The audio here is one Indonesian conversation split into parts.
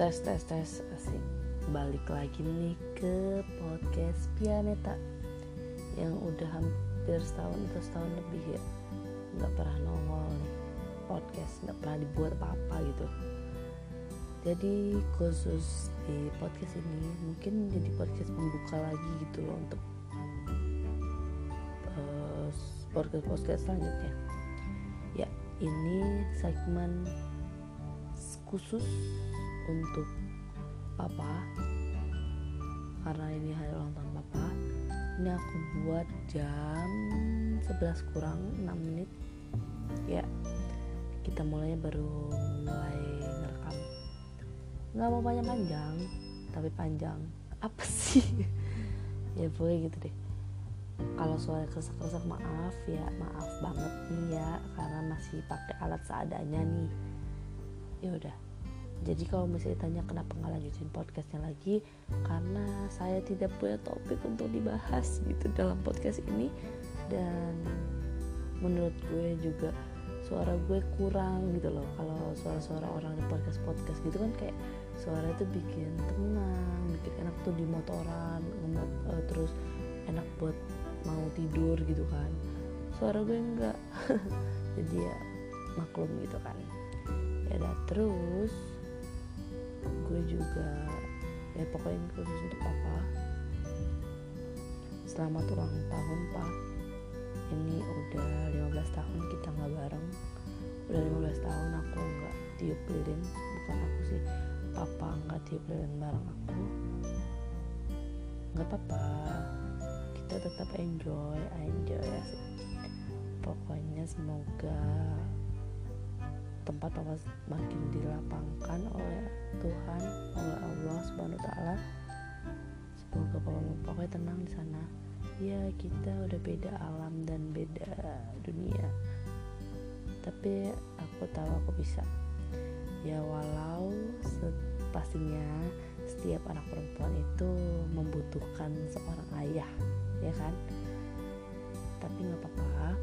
tes tes tes. Asik. Balik lagi nih ke podcast Pianeta yang udah hampir setahun atau setahun lebih ya. Nggak pernah nongol nih. Podcast nggak pernah dibuat apa-apa gitu. Jadi khusus di podcast ini mungkin jadi podcast pembuka lagi gitu loh untuk uh, podcast podcast selanjutnya. Ya ini segmen khusus untuk papa. Karena ini hari ulang tahun papa. Ini aku buat jam 11 kurang 6 menit. Ya kita mulainya baru mulai ngerekam. Nggak mau panjang-panjang tapi panjang. Apa sih? Ya boleh gitu deh. Kalau suara kesak-kesak maaf ya maaf banget nih ya karena masih pakai alat seadanya nih. Ya udah jadi kalau misalnya tanya kenapa nggak lanjutin podcastnya lagi karena saya tidak punya topik untuk dibahas gitu dalam podcast ini. Dan menurut gue juga suara gue kurang gitu loh. Kalau suara-suara orang di podcast podcast gitu kan kayak suara itu bikin tenang bikin enak tuh di motoran ngemot uh, terus enak buat mau tidur gitu kan. Suara gue enggak. Jadi ya maklum gitu kan. Ya udah terus gue juga ya pokoknya khusus untuk papa. Selamat ulang tahun pak. Ini udah 15 tahun kita nggak bareng. Udah 15 tahun aku nggak tiup lilin bukan aku sih papa nggak tiup lilin bareng aku. Nggak apa-apa. Kita tetap enjoy enjoy ya sih pokoknya semoga tempat papa makin dilapangkan oleh Tuhan oleh Allah Subhanahu Wa Taala. Semoga papa pokoknya tenang di sana. Ya kita udah beda alam dan beda dunia. Tapi aku tahu aku bisa. Ya walau pastinya setiap anak perempuan itu membutuhkan seorang ayah ya kan? Tapi nggak apa-apa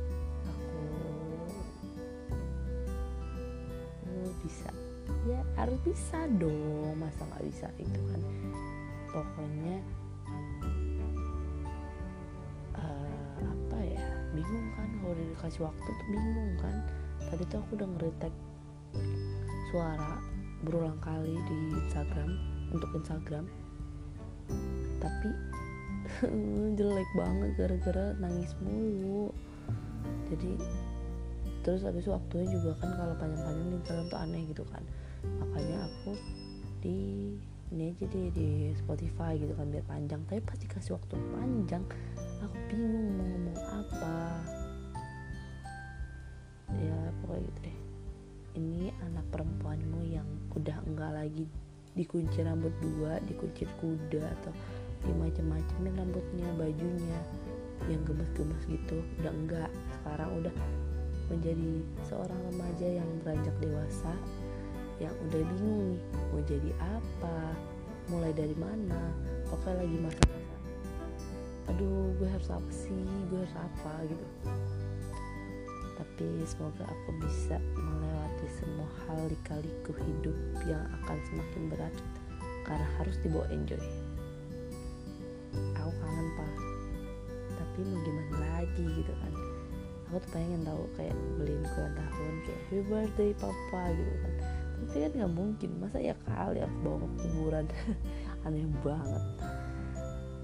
harus bisa dong masa nggak bisa itu kan. Pokoknya uh, apa ya bingung kan. Kalau udah dikasih waktu tuh bingung kan. Tadi tuh aku udah ngeretek suara berulang kali di Instagram untuk Instagram. Tapi jelek banget gara-gara nangis mulu. Jadi terus habis waktunya juga kan kalau panjang-panjang di Instagram tuh aneh gitu kan makanya aku di ini aja deh di Spotify gitu kan biar panjang. Tapi pas dikasih waktu panjang aku bingung mau ngomong apa. Ya pokoknya gitu deh. Ini anak perempuanmu yang udah enggak lagi dikunci rambut dua dikunci kuda atau di macam-macamin rambutnya bajunya. Yang gemes-gemes gitu udah enggak. Sekarang udah menjadi seorang remaja yang beranjak dewasa yang udah bingung nih mau jadi apa mulai dari mana pokoknya lagi masa-masa aduh gue harus apa sih gue harus apa gitu. Tapi semoga aku bisa melewati semua hal lika-liku hidup yang akan semakin berat karena harus dibawa enjoy. Aku kangen pak. Tapi mau gimana lagi gitu kan. Aku tuh pengen tahu kayak beliin kue tahun kayak happy birthday papa gitu kan tapi kan nggak mungkin. Masa ya kali aku bawa ke kuburan? Aneh banget.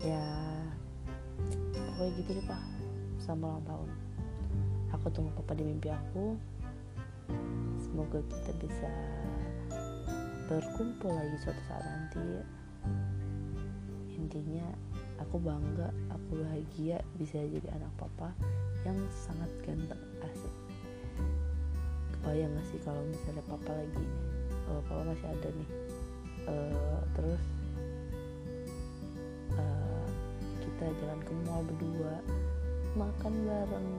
Ya pokoknya gitu deh pak. Sama ulang tahun. Aku tunggu papa di mimpi aku. Semoga kita bisa berkumpul lagi suatu saat nanti. Intinya aku bangga aku bahagia bisa jadi anak papa yang sangat ganteng. Asik. Kebayang gak sih kalau misalnya papa lagi uh, papa masih ada nih. Uh, terus uh, kita jalan ke mall berdua makan bareng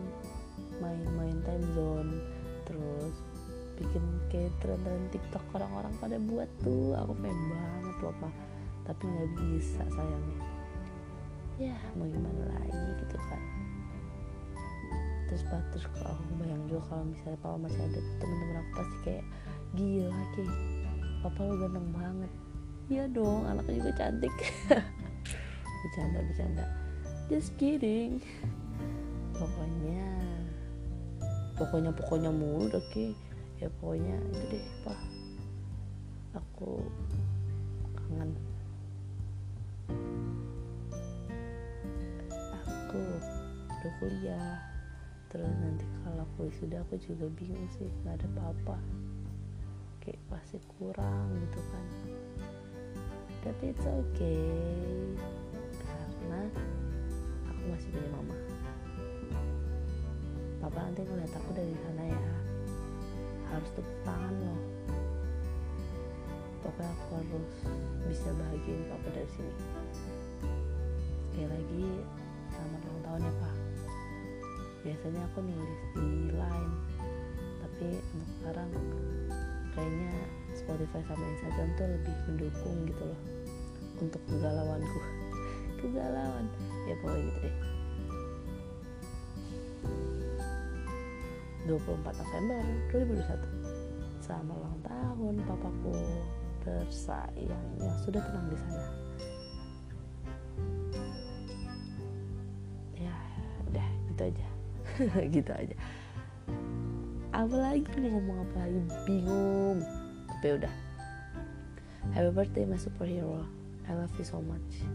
main-main time zone terus bikin kayak tren-tren tiktok orang-orang pada buat tuh. Aku pengen banget loh pak. Tapi nggak bisa sayangnya ya mau gimana lagi gitu kan. Terus pak terus kalau aku bayang juga kalau misalnya papa masih ada temen-temen aku pasti kayak gila kayak papa lo ganteng banget. Iya dong anaknya juga cantik. Bercanda bercanda. Just kidding. Pokoknya pokoknya pokoknya mulu oke okay. ya pokoknya itu deh pak. Aku kangen. Aku udah kuliah. Terus nanti kalau aku sudah aku juga bingung sih nggak ada apa-apa kayak pasti kurang gitu kan. Tapi it's okay karena aku masih punya mama. Papa nanti ngeliat aku dari sana ya harus tepuk tangan loh. Pokoknya aku harus bisa bahagiain papa dari sini. Sekali lagi selamat ulang tahun ya pak. Biasanya aku nulis di line tapi untuk sekarang kayaknya Spotify sama Instagram tuh lebih mendukung gitu loh untuk kegalauanku. Kegalauan. Ya pokoknya gitu deh. 24 November 2021 sama ulang tahun papaku tersayang yang sudah tenang di sana. Ya udah gitu aja. Gitu aja apa lagi? Mau ngomong apa lagi? Bingung. Tapi udah. Happy birthday my superhero. I love you so much